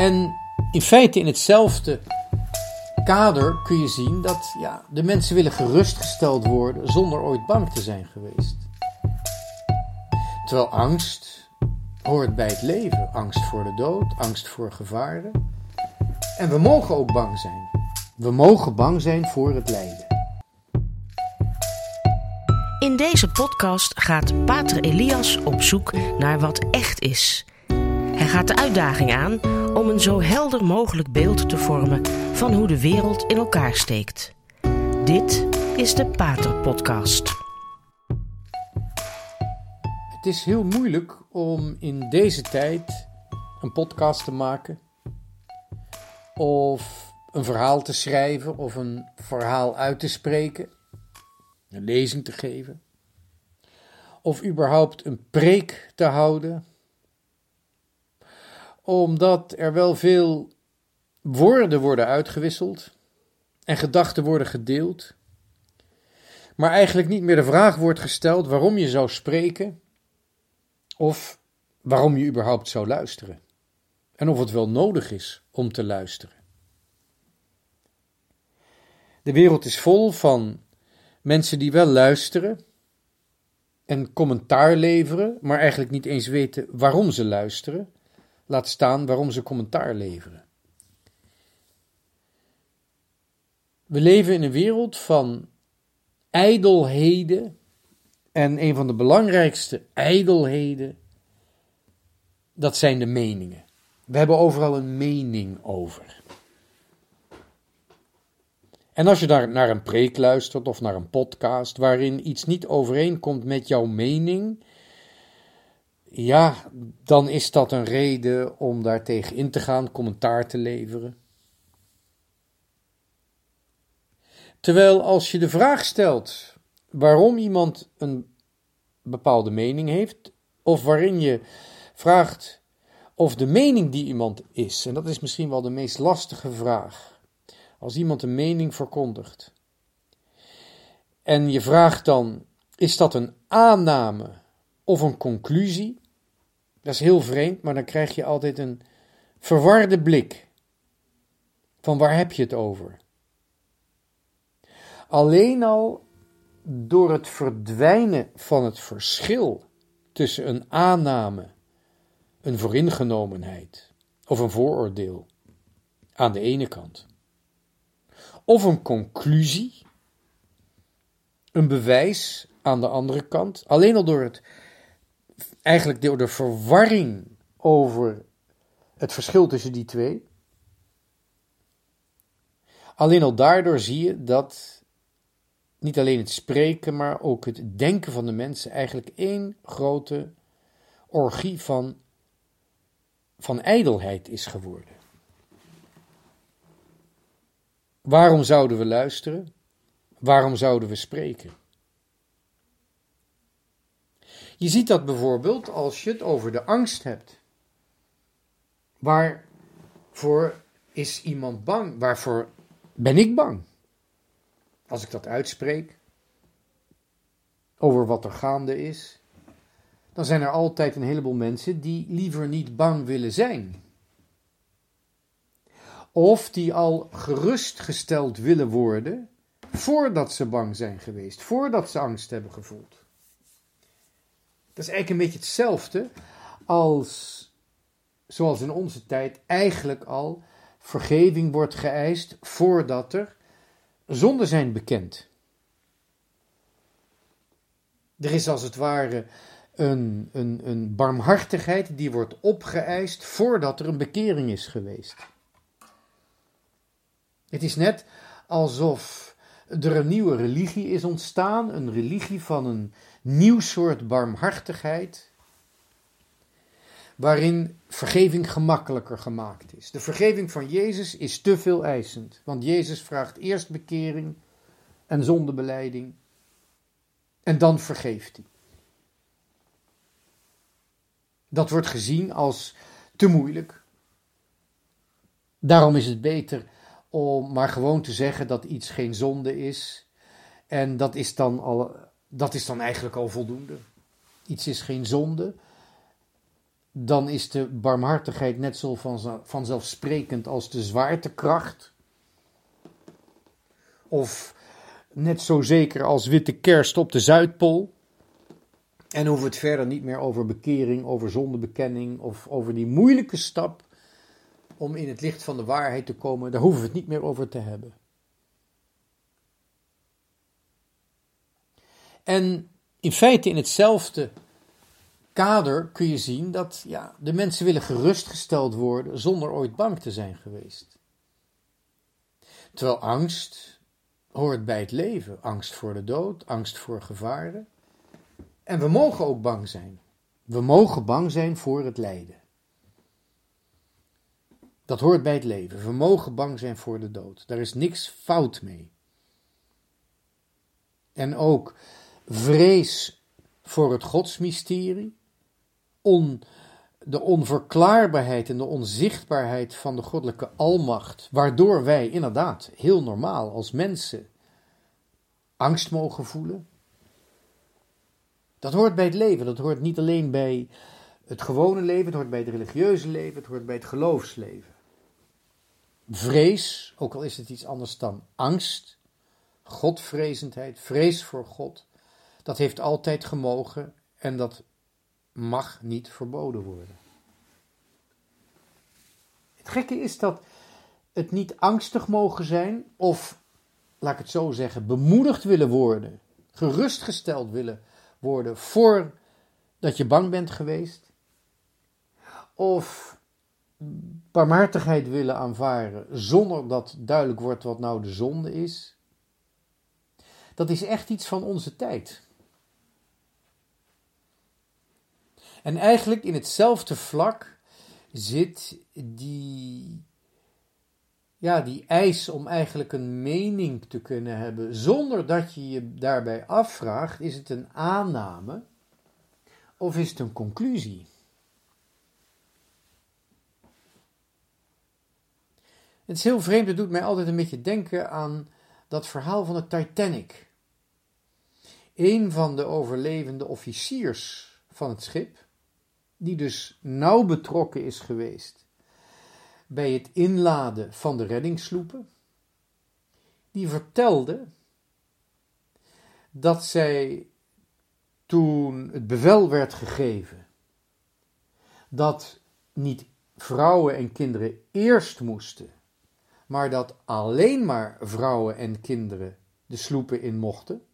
En in feite in hetzelfde kader kun je zien dat ja, de mensen willen gerustgesteld worden zonder ooit bang te zijn geweest. Terwijl angst hoort bij het leven. Angst voor de dood, angst voor gevaren. En we mogen ook bang zijn. We mogen bang zijn voor het lijden. In deze podcast gaat Pater Elias op zoek naar wat echt is. Hij gaat de uitdaging aan om een zo helder mogelijk beeld te vormen van hoe de wereld in elkaar steekt. Dit is de Pater Podcast. Het is heel moeilijk om in deze tijd een podcast te maken, of een verhaal te schrijven, of een verhaal uit te spreken, een lezing te geven, of überhaupt een preek te houden omdat er wel veel woorden worden uitgewisseld en gedachten worden gedeeld, maar eigenlijk niet meer de vraag wordt gesteld waarom je zou spreken of waarom je überhaupt zou luisteren en of het wel nodig is om te luisteren. De wereld is vol van mensen die wel luisteren en commentaar leveren, maar eigenlijk niet eens weten waarom ze luisteren laat staan waarom ze commentaar leveren. We leven in een wereld van ijdelheden en een van de belangrijkste ijdelheden, dat zijn de meningen. We hebben overal een mening over. En als je daar naar een preek luistert of naar een podcast waarin iets niet overeenkomt met jouw mening, ja, dan is dat een reden om daar tegen in te gaan, commentaar te leveren. Terwijl als je de vraag stelt waarom iemand een bepaalde mening heeft, of waarin je vraagt of de mening die iemand is, en dat is misschien wel de meest lastige vraag, als iemand een mening verkondigt, en je vraagt dan, is dat een aanname of een conclusie? Dat is heel vreemd, maar dan krijg je altijd een verwarde blik. Van waar heb je het over? Alleen al door het verdwijnen van het verschil tussen een aanname, een vooringenomenheid of een vooroordeel aan de ene kant, of een conclusie, een bewijs aan de andere kant, alleen al door het eigenlijk door de verwarring over het verschil tussen die twee. Alleen al daardoor zie je dat niet alleen het spreken, maar ook het denken van de mensen eigenlijk één grote orgie van, van ijdelheid is geworden. Waarom zouden we luisteren? Waarom zouden we spreken? Je ziet dat bijvoorbeeld als je het over de angst hebt. Waarvoor is iemand bang? Waarvoor ben ik bang? Als ik dat uitspreek over wat er gaande is, dan zijn er altijd een heleboel mensen die liever niet bang willen zijn. Of die al gerustgesteld willen worden voordat ze bang zijn geweest, voordat ze angst hebben gevoeld. Dat is eigenlijk een beetje hetzelfde als, zoals in onze tijd, eigenlijk al vergeving wordt geëist voordat er zonden zijn bekend. Er is als het ware een, een, een barmhartigheid die wordt opgeëist voordat er een bekering is geweest. Het is net alsof er een nieuwe religie is ontstaan, een religie van een nieuw soort barmhartigheid, waarin vergeving gemakkelijker gemaakt is. De vergeving van Jezus is te veel eisend, want Jezus vraagt eerst bekering en zondebeleiding en dan vergeeft hij. Dat wordt gezien als te moeilijk. Daarom is het beter om maar gewoon te zeggen dat iets geen zonde is. En dat is dan, al, dat is dan eigenlijk al voldoende. Iets is geen zonde. dan is de barmhartigheid net zo vanzelfsprekend als de zwaartekracht. Of net zo zeker als witte kerst op de Zuidpool. En hoeven we het verder niet meer over bekering, over zondebekenning of over die moeilijke stap om in het licht van de waarheid te komen. Daar hoeven we het niet meer over te hebben. En in feite in hetzelfde kader kun je zien dat ja, de mensen willen gerustgesteld worden zonder ooit bang te zijn geweest. Terwijl angst hoort bij het leven. Angst voor de dood, angst voor gevaren. En we mogen ook bang zijn. We mogen bang zijn voor het lijden. Dat hoort bij het leven. We mogen bang zijn voor de dood. Daar is niks fout mee. En ook vrees voor het godsmysterie, on, de onverklaarbaarheid en de onzichtbaarheid van de goddelijke almacht, waardoor wij inderdaad heel normaal als mensen angst mogen voelen. Dat hoort bij het leven, dat hoort niet alleen bij het gewone leven, het hoort bij het religieuze leven, het hoort bij het geloofsleven. Vrees, ook al is het iets anders dan angst, godvrezendheid, vrees voor God, dat heeft altijd gemogen en dat mag niet verboden worden. Het gekke is dat het niet angstig mogen zijn, of laat ik het zo zeggen, bemoedigd willen worden, gerustgesteld willen worden voordat je bang bent geweest, of barmhartigheid willen aanvaren zonder dat duidelijk wordt wat nou de zonde is. Dat is echt iets van onze tijd. En eigenlijk in hetzelfde vlak zit die, ja, die eis om eigenlijk een mening te kunnen hebben, zonder dat je je daarbij afvraagt: is het een aanname of is het een conclusie? Het is heel vreemd, het doet mij altijd een beetje denken aan dat verhaal van de Titanic. Een van de overlevende officiers van het schip die dus nauw betrokken is geweest bij het inladen van de reddingssloepen, die vertelde dat zij toen het bevel werd gegeven dat niet vrouwen en kinderen eerst moesten, maar dat alleen maar vrouwen en kinderen de sloepen in mochten.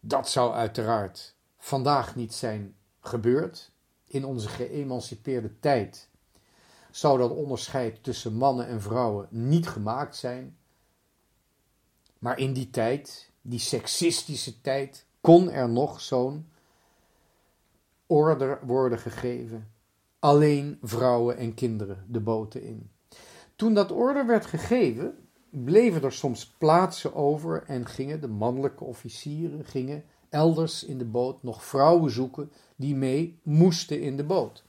Dat zou uiteraard vandaag niet zijn gebeurt in onze geëmancipeerde tijd, zou dat onderscheid tussen mannen en vrouwen niet gemaakt zijn. Maar in die tijd, die seksistische tijd, kon er nog zo'n order worden gegeven. Alleen vrouwen en kinderen de boten in. Toen dat order werd gegeven, bleven er soms plaatsen over en gingen de mannelijke officieren gingen elders in de boot nog vrouwen zoeken die mee moesten in de boot.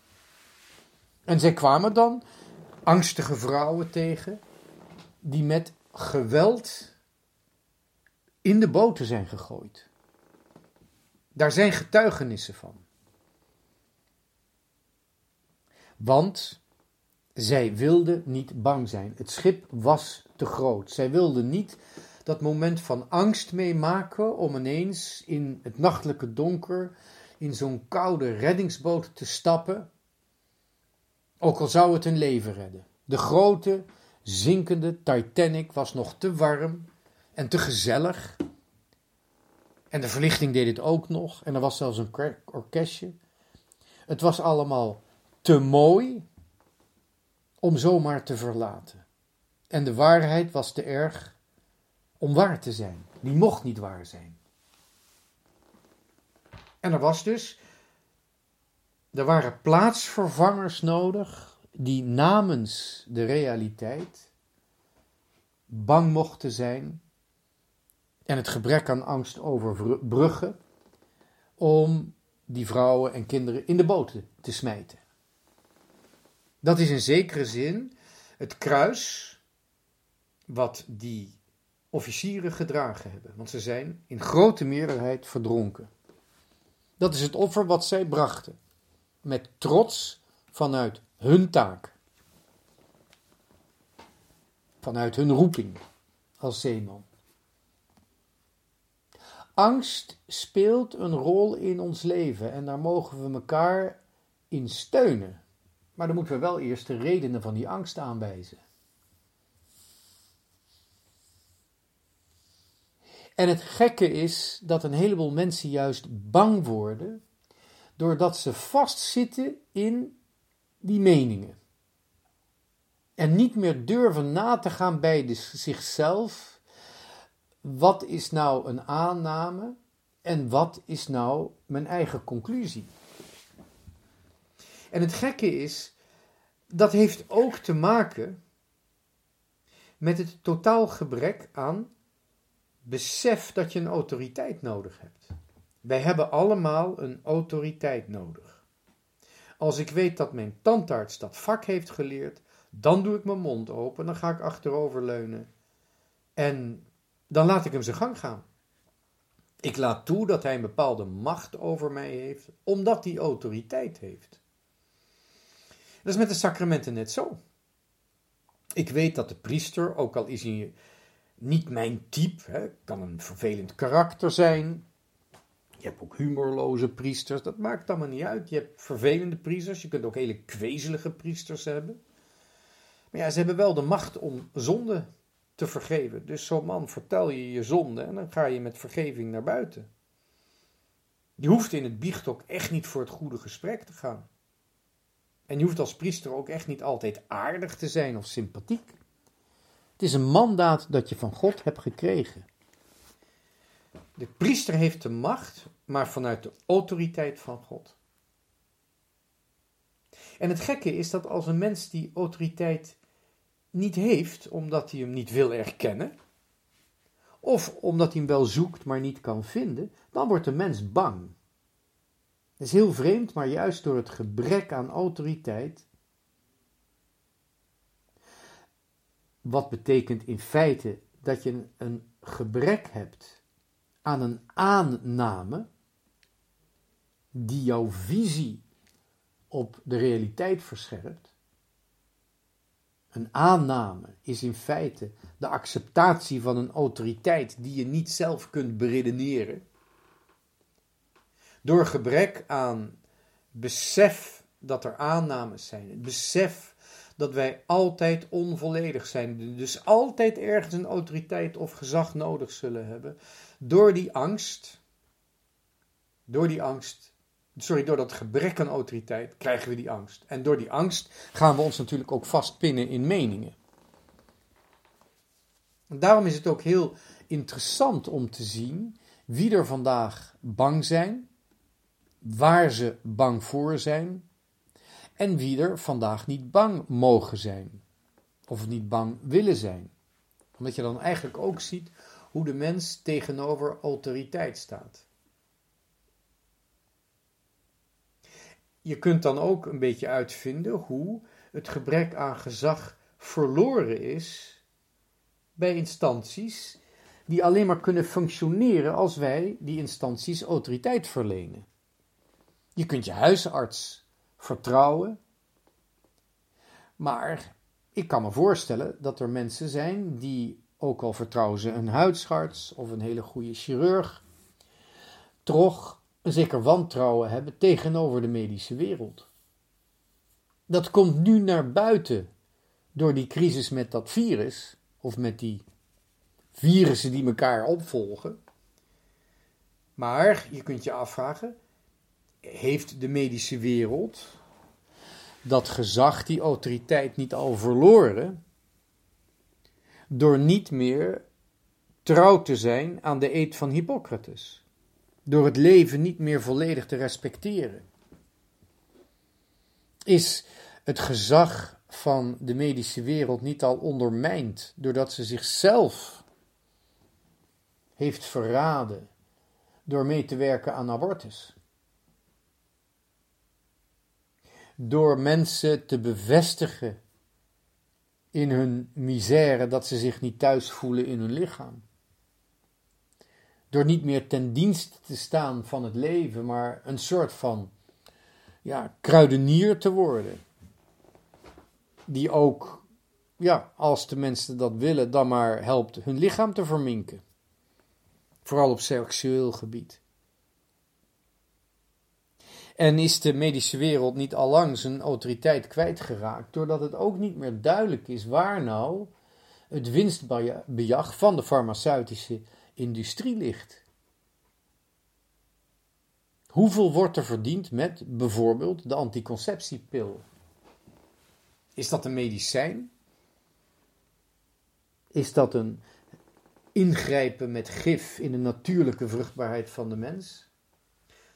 En zij kwamen dan angstige vrouwen tegen die met geweld in de boten zijn gegooid. Daar zijn getuigenissen van. Want zij wilden niet bang zijn. Het schip was te groot. Zij wilden niet dat moment van angst meemaken om ineens in het nachtelijke donker in zo'n koude reddingsboot te stappen, ook al zou het hun leven redden. De grote, zinkende Titanic was nog te warm en te gezellig. En de verlichting deed het ook nog. En er was zelfs een orkestje. Het was allemaal te mooi om zomaar te verlaten. En de waarheid was te erg om waar te zijn. Die mocht niet waar zijn. En er was dus, er waren plaatsvervangers nodig die namens de realiteit bang mochten zijn en het gebrek aan angst overbruggen om die vrouwen en kinderen in de boten te smijten. Dat is in zekere zin het kruis wat die officieren gedragen hebben, want ze zijn in grote meerderheid verdronken. Dat is het offer wat zij brachten. met trots vanuit hun taak. Vanuit hun roeping als zeeman. Angst speelt een rol in ons leven en daar mogen we elkaar in steunen. Maar dan moeten we wel eerst de redenen van die angst aanwijzen. En het gekke is dat een heleboel mensen juist bang worden doordat ze vastzitten in die meningen. En niet meer durven na te gaan bij de, zichzelf. Wat is nou een aanname en wat is nou mijn eigen conclusie? En het gekke is, dat heeft ook te maken met het totaal gebrek aan besef dat je een autoriteit nodig hebt. Wij hebben allemaal een autoriteit nodig. Als ik weet dat mijn tandarts dat vak heeft geleerd, dan doe ik mijn mond open, dan ga ik achteroverleunen en dan laat ik hem zijn gang gaan. Ik laat toe dat hij een bepaalde macht over mij heeft, omdat hij autoriteit heeft. Dat is met de sacramenten net zo. Ik weet dat de priester, ook al is hij niet mijn type, hè, kan een vervelend karakter zijn. Je hebt ook humorloze priesters, dat maakt allemaal niet uit. Je hebt vervelende priesters, je kunt ook hele kwezelige priesters hebben. Maar ja, ze hebben wel de macht om zonde te vergeven. Dus zo'n man vertel je je zonde en dan ga je met vergeving naar buiten. Je hoeft in het biecht ook echt niet voor het goede gesprek te gaan. En je hoeft als priester ook echt niet altijd aardig te zijn of sympathiek. Het is een mandaat dat je van God hebt gekregen. De priester heeft de macht, maar vanuit de autoriteit van God. En het gekke is dat als een mens die autoriteit niet heeft, omdat hij hem niet wil erkennen, of omdat hij hem wel zoekt, maar niet kan vinden, dan wordt de mens bang. Het is heel vreemd, maar juist door het gebrek aan autoriteit. Wat betekent in feite dat je een gebrek hebt aan een aanname die jouw visie op de realiteit verscherpt. Een aanname is in feite de acceptatie van een autoriteit die je niet zelf kunt beredeneren. Door gebrek aan besef dat er aannames zijn, het besef dat wij altijd onvolledig zijn, dus altijd ergens een autoriteit of gezag nodig zullen hebben, door die angst, door die angst, sorry, door dat gebrek aan autoriteit krijgen we die angst. En door die angst gaan we ons natuurlijk ook vastpinnen in meningen. En daarom is het ook heel interessant om te zien wie er vandaag bang zijn waar ze bang voor zijn en wie er vandaag niet bang mogen zijn of niet bang willen zijn. Omdat je dan eigenlijk ook ziet hoe de mens tegenover autoriteit staat. Je kunt dan ook een beetje uitvinden hoe het gebrek aan gezag verloren is bij instanties die alleen maar kunnen functioneren als wij die instanties autoriteit verlenen. Je kunt je huisarts vertrouwen. Maar ik kan me voorstellen dat er mensen zijn die, ook al vertrouwen ze een huisarts of een hele goede chirurg, toch een zeker wantrouwen hebben tegenover de medische wereld. Dat komt nu naar buiten door die crisis met dat virus, of met die virussen die elkaar opvolgen. Maar je kunt je afvragen: heeft de medische wereld dat gezag, die autoriteit niet al verloren door niet meer trouw te zijn aan de eed van Hippocrates, door het leven niet meer volledig te respecteren? Is het gezag van de medische wereld niet al ondermijnd doordat ze zichzelf heeft verraden door mee te werken aan abortus? Door mensen te bevestigen in hun misère dat ze zich niet thuis voelen in hun lichaam. Door niet meer ten dienste te staan van het leven, maar een soort van ja, kruidenier te worden. Die ook, ja, als de mensen dat willen, dan maar helpt hun lichaam te verminken. Vooral op seksueel gebied. En is de medische wereld niet allang zijn autoriteit kwijtgeraakt, doordat het ook niet meer duidelijk is waar nou het winstbejag van de farmaceutische industrie ligt. Hoeveel wordt er verdiend met bijvoorbeeld de anticonceptiepil? Is dat een medicijn? Is dat een ingrijpen met gif in de natuurlijke vruchtbaarheid van de mens?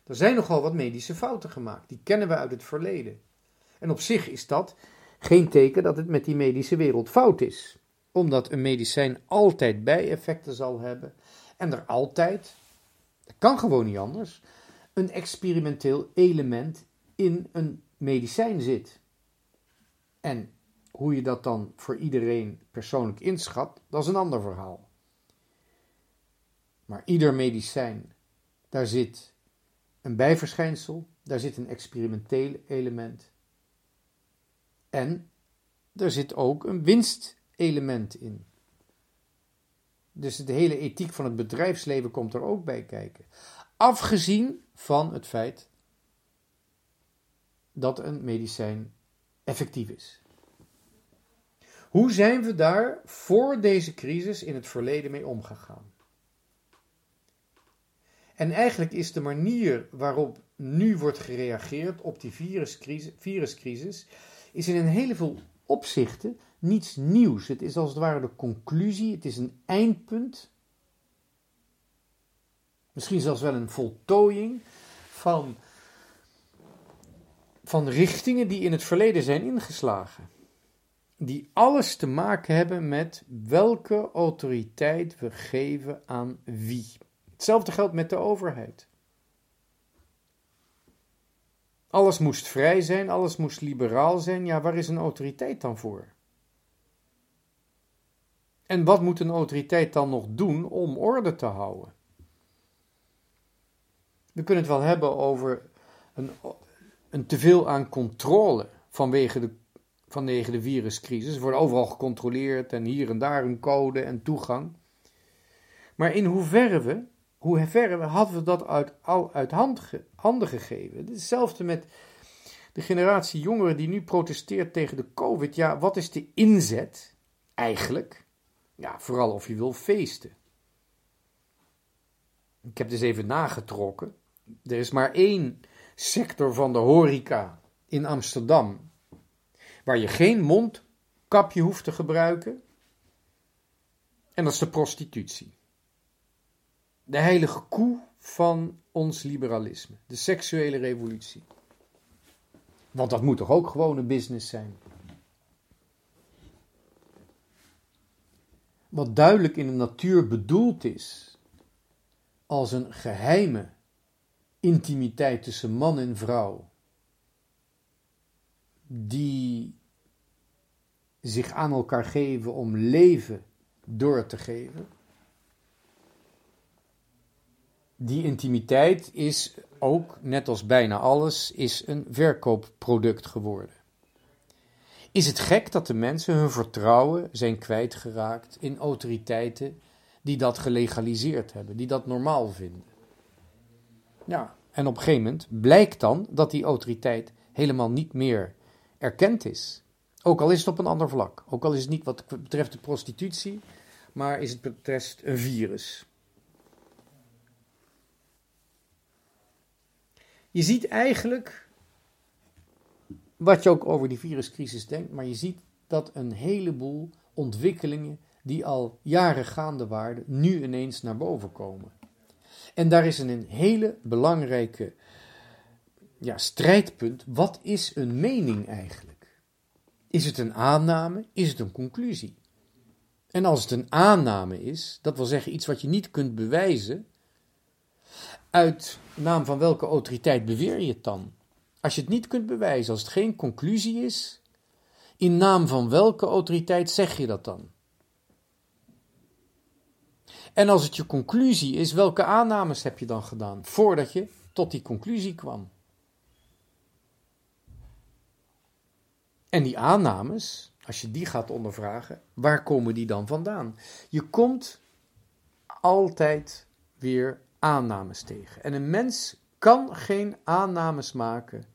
Er zijn nogal wat medische fouten gemaakt, die kennen we uit het verleden. En op zich is dat geen teken dat het met die medische wereld fout is, omdat een medicijn altijd bijeffecten zal hebben en er altijd, dat kan gewoon niet anders, een experimenteel element in een medicijn zit. En hoe je dat dan voor iedereen persoonlijk inschat, dat is een ander verhaal. Maar ieder medicijn, daar zit een bijverschijnsel, daar zit een experimenteel element. En er zit ook een winstelement in. Dus de hele ethiek van het bedrijfsleven komt er ook bij kijken. Afgezien van het feit dat een medicijn effectief is. Hoe zijn we daar voor deze crisis in het verleden mee omgegaan? En eigenlijk is de manier waarop nu wordt gereageerd op die viruscrisis, viruscrisis is in een heleboel opzichten niets nieuws. Het is als het ware de conclusie, het is een eindpunt. Misschien zelfs wel een voltooiing van, van richtingen die in het verleden zijn ingeslagen. Die alles te maken hebben met welke autoriteit we geven aan wie. Hetzelfde geldt met de overheid. Alles moest vrij zijn, alles moest liberaal zijn. Ja, waar is een autoriteit dan voor? En wat moet een autoriteit dan nog doen om orde te houden? We kunnen het wel hebben over een, een teveel aan controle vanwege de, vanwege de viruscrisis. Er wordt overal gecontroleerd en hier en daar een code en toegang. Maar in hoeverre we hoe ver hadden we dat uit, al uit hand, handen gegeven? Hetzelfde met de generatie jongeren die nu protesteert tegen de COVID. Ja, wat is de inzet eigenlijk? Ja, vooral of je wil feesten. Ik heb dus even nagetrokken. Er is maar één sector van de horeca in Amsterdam waar je geen mondkapje hoeft te gebruiken. En dat is de prostitutie de heilige koe van ons liberalisme, de seksuele revolutie. Want dat moet toch ook gewoon een business zijn? Wat duidelijk in de natuur bedoeld is als een geheime intimiteit tussen man en vrouw, die zich aan elkaar geven om leven door te geven die intimiteit is ook, net als bijna alles, is een verkoopproduct geworden. Is het gek dat de mensen hun vertrouwen zijn kwijtgeraakt in autoriteiten die dat gelegaliseerd hebben, die dat normaal vinden? Ja, en op een gegeven moment blijkt dan dat die autoriteit helemaal niet meer erkend is. Ook al is het op een ander vlak. Ook al is het niet wat betreft de prostitutie, maar is het betreft een virus. Je ziet eigenlijk wat je ook over die viruscrisis denkt, maar je ziet dat een heleboel ontwikkelingen die al jaren gaande waren, nu ineens naar boven komen. En daar is een hele belangrijke ja, strijdpunt. Wat is een mening eigenlijk? Is het een aanname? Is het een conclusie? En als het een aanname is, dat wil zeggen iets wat je niet kunt bewijzen, uit naam van welke autoriteit beweer je het dan? Als je het niet kunt bewijzen, als het geen conclusie is, in naam van welke autoriteit zeg je dat dan? En als het je conclusie is, welke aannames heb je dan gedaan voordat je tot die conclusie kwam? En die aannames, als je die gaat ondervragen, waar komen die dan vandaan? Je komt altijd weer aannames tegen. En een mens kan geen aannames maken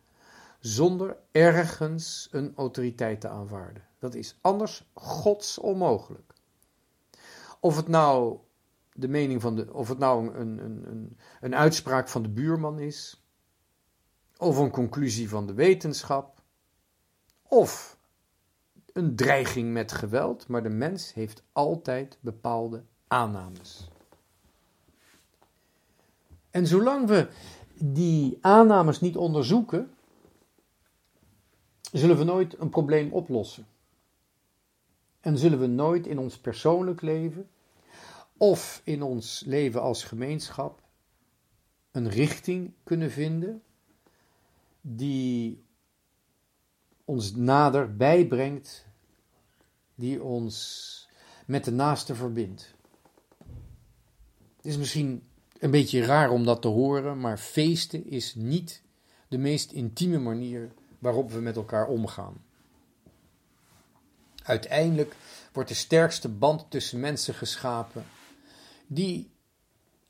zonder ergens een autoriteit te aanvaarden. Dat is anders gods onmogelijk. Of het nou de mening van de, of het nou een, een, een, een uitspraak van de buurman is, of een conclusie van de wetenschap, of een dreiging met geweld, maar de mens heeft altijd bepaalde aannames. En zolang we die aannames niet onderzoeken, zullen we nooit een probleem oplossen. En zullen we nooit in ons persoonlijk leven of in ons leven als gemeenschap een richting kunnen vinden die ons nader bijbrengt, die ons met de naaste verbindt. Het is misschien een beetje raar om dat te horen, maar feesten is niet de meest intieme manier waarop we met elkaar omgaan. Uiteindelijk wordt de sterkste band tussen mensen geschapen die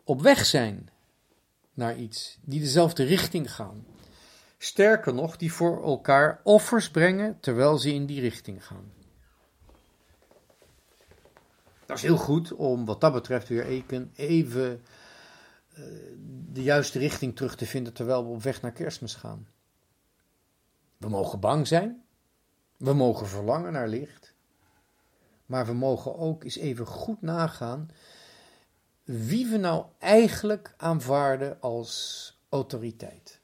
op weg zijn naar iets, die dezelfde richting gaan. Sterker nog, die voor elkaar offers brengen terwijl ze in die richting gaan. Dat is heel goed om wat dat betreft weer even de juiste richting terug te vinden terwijl we op weg naar kerstmis gaan. We mogen bang zijn, we mogen verlangen naar licht, maar we mogen ook eens even goed nagaan wie we nou eigenlijk aanvaarden als autoriteit.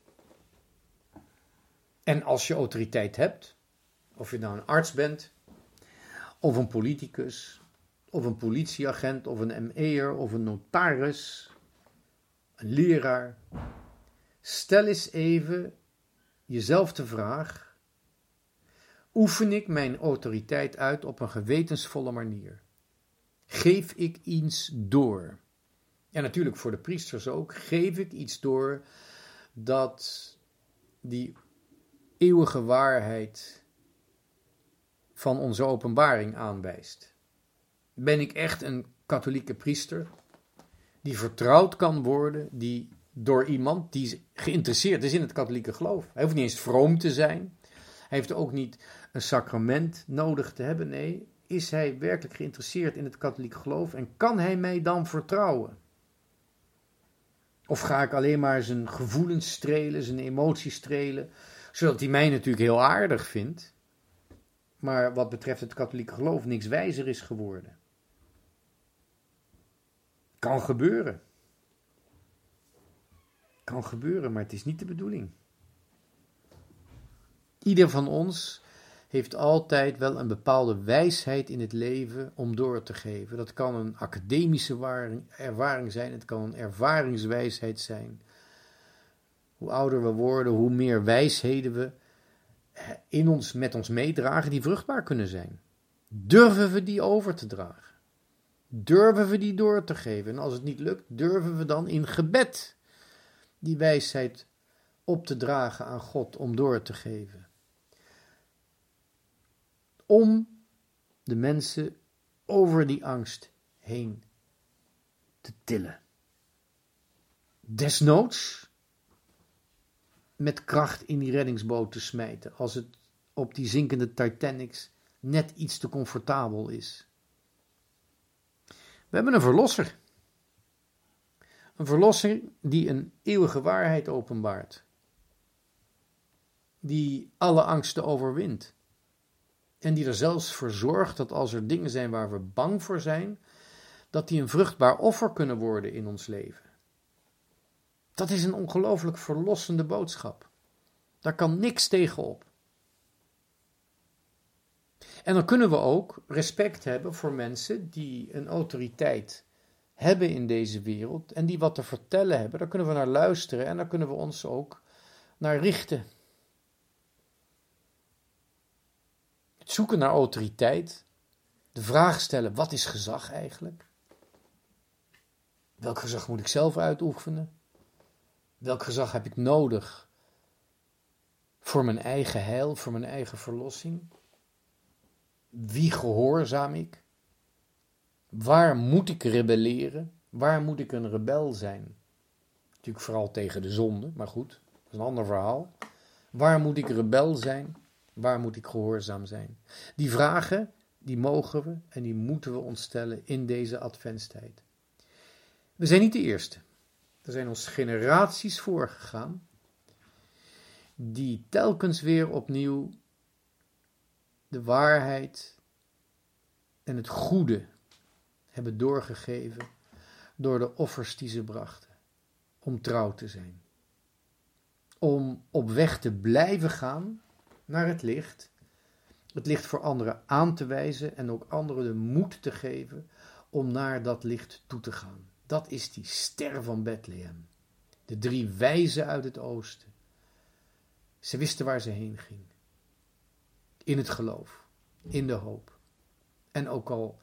En als je autoriteit hebt, of je nou een arts bent, of een politicus, of een politieagent, of een ME'er, of een notaris, leraar, stel eens even jezelf de vraag: oefen ik mijn autoriteit uit op een gewetensvolle manier? Geef ik iets door? En natuurlijk voor de priesters ook, geef ik iets door dat die eeuwige waarheid van onze openbaring aanwijst. Ben ik echt een katholieke priester die vertrouwd kan worden, die door iemand die geïnteresseerd is in het katholieke geloof. Hij hoeft niet eens vroom te zijn. Hij heeft ook niet een sacrament nodig te hebben. Nee, is hij werkelijk geïnteresseerd in het katholieke geloof en kan hij mij dan vertrouwen? Of ga ik alleen maar zijn gevoelens strelen, zijn emoties strelen, zodat hij mij natuurlijk heel aardig vindt, maar wat betreft het katholieke geloof niks wijzer is geworden? Kan gebeuren. Kan gebeuren, maar het is niet de bedoeling. Ieder van ons heeft altijd wel een bepaalde wijsheid in het leven om door te geven. Dat kan een academische ervaring zijn, het kan een ervaringswijsheid zijn. Hoe ouder we worden, hoe meer wijsheden we in ons, met ons meedragen die vruchtbaar kunnen zijn. Durven we die over te dragen? Durven we die door te geven? En als het niet lukt, durven we dan in gebed die wijsheid op te dragen aan God om door te geven? om de mensen over die angst heen te tillen. Desnoods met kracht in die reddingsboot te smijten als het op die zinkende Titanics net iets te comfortabel is. We hebben een verlosser. Een verlosser die een eeuwige waarheid openbaart. Die alle angsten overwint. En die er zelfs voor zorgt dat als er dingen zijn waar we bang voor zijn, dat die een vruchtbaar offer kunnen worden in ons leven. Dat is een ongelooflijk verlossende boodschap. Daar kan niks tegen op. En dan kunnen we ook respect hebben voor mensen die een autoriteit hebben in deze wereld en die wat te vertellen hebben. Daar kunnen we naar luisteren en daar kunnen we ons ook naar richten. zoeken naar autoriteit, de vraag stellen: wat is gezag eigenlijk? Welk gezag moet ik zelf uitoefenen? Welk gezag heb ik nodig voor mijn eigen heil, voor mijn eigen verlossing? Wie gehoorzaam ik? Waar moet ik rebelleren? Waar moet ik een rebel zijn? Natuurlijk vooral tegen de zonde, maar goed, dat is een ander verhaal. Waar moet ik rebel zijn? Waar moet ik gehoorzaam zijn? Die vragen, die mogen we en die moeten we ons stellen in deze adventstijd. We zijn niet de eerste. Er zijn ons generaties voorgegaan die telkens weer opnieuw de waarheid en het goede hebben doorgegeven door de offers die ze brachten, om trouw te zijn. Om op weg te blijven gaan naar het licht, het licht voor anderen aan te wijzen en ook anderen de moed te geven om naar dat licht toe te gaan. Dat is die ster van Bethlehem. De drie wijzen uit het oosten. Ze wisten waar ze heen ging. In het geloof, in de hoop. En ook al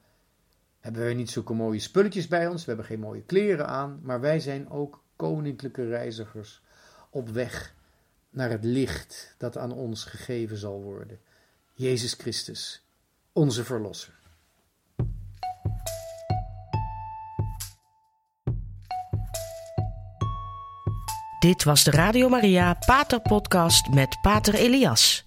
hebben wij niet zulke mooie spulletjes bij ons, we hebben geen mooie kleren aan, maar wij zijn ook koninklijke reizigers op weg naar het licht dat aan ons gegeven zal worden. Jezus Christus, onze Verlosser. Dit was de Radio Maria Pater Podcast met Pater Elias.